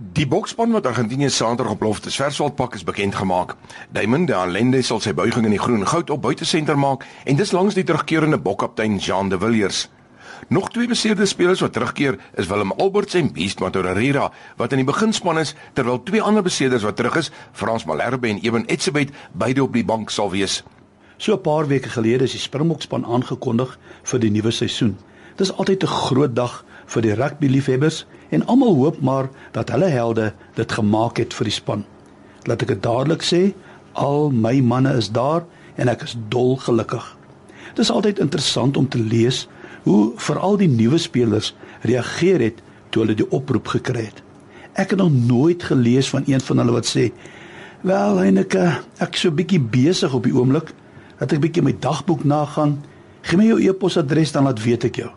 Die boksspan wat Argentinië Saterdag op Loftus Verswald pak is bekend gemaak. Damon de Allende sal sy buiging in die groen goud op buitesenter maak en dis langs die terugkerende bokkaptein Jean de Villiers. Nog twee beseerde spelers wat terugkeer is Willem Alberts en Beast Matorera wat in die beginspan is terwyl twee ander beseerders wat terug is, Frans Malherbe en Eben Etzebeth, beide op die bank sal wees. So 'n paar weke gelede is die Springbokspan aangekondig vir die nuwe seisoen. Dis altyd 'n groot dag vir die rugbyliefhebbers en almal hoop maar dat hulle helde dit gemaak het vir die span. Laat ek dit dadelik sê, al my manne is daar en ek is dol gelukkig. Dit is altyd interessant om te lees hoe veral die nuwe spelers reageer het toe hulle die oproep gekry het. Ek het nog nooit gelees van een van hulle wat sê: "Wel, Heineke, ek is so bietjie besig op die oomblik, dat ek bietjie my dagboek nagaan. Gee my jou e-posadres dan laat weet ek jou."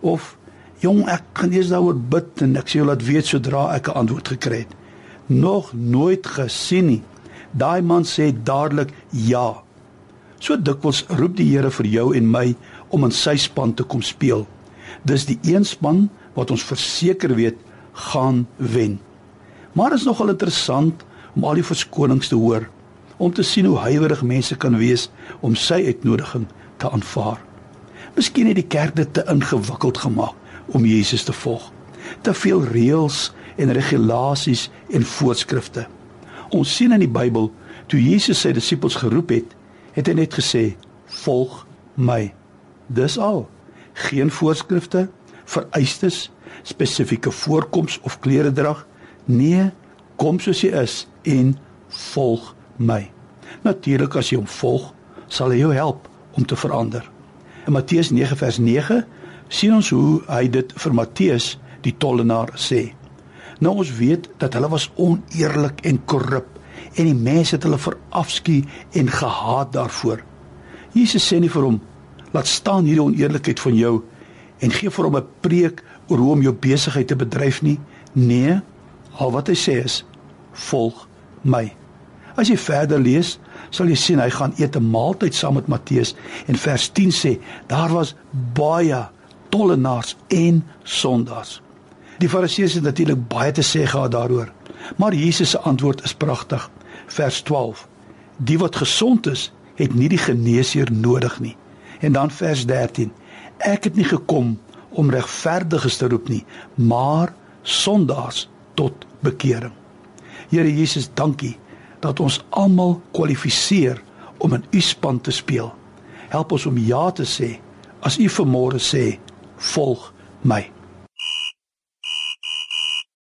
Of Jong, ek gaan eers daaroor bid en ek sê jou laat weet sodra ek 'n antwoord gekry het. Nog nooit gesien nie. Daai man sê dadelik ja. So dikwels roep die Here vir jou en my om in sy span te kom speel. Dis die een span wat ons verseker weet gaan wen. Maar is nogal interessant om al die verskonings te hoor om te sien hoe huiwerig mense kan wees om sy uitnodiging te aanvaar. Miskien het die kerk dit te ingewikkeld gemaak om Jesus te volg. Te veel reëls en regulasies en voorskrifte. Ons sien in die Bybel toe Jesus sy disippels geroep het, het hy net gesê: "Volg my." Dis al. Geen voorskrifte, vereistes, spesifieke voorkoms of klere drag. Nee, kom soos jy is en volg my. Natuurlik as jy hom volg, sal hy jou help om te verander. In Matteus 9 vers 9 sien ons hoe hy dit vir Matteus die tollenaar sê. Nou ons weet dat hulle was oneerlik en korrup en die mense het hulle verafskuw en gehaat daarvoor. Jesus sê nie vir hom laat staan hierdie oneerlikheid van jou en gee vir hom 'n preek oor hoe om jou besigheid te bedryf nie. Nee, al wat hy sê is volg my. As jy verder lees, sal jy sien hy gaan eet 'n maaltyd saam met Matteus en vers 10 sê daar was baie tollenaars en sondaars. Die Fariseërs het natuurlik baie te sê gehad daaroor. Maar Jesus se antwoord is pragtig. Vers 12. Die wat gesond is, het nie die geneesheer nodig nie. En dan vers 13. Ek het nie gekom om regverdiges te roep nie, maar sondaars tot bekering. Here Jesus, dankie dat ons almal kwalifiseer om in u span te speel. Help ons om ja te sê as u vermoere sê volg my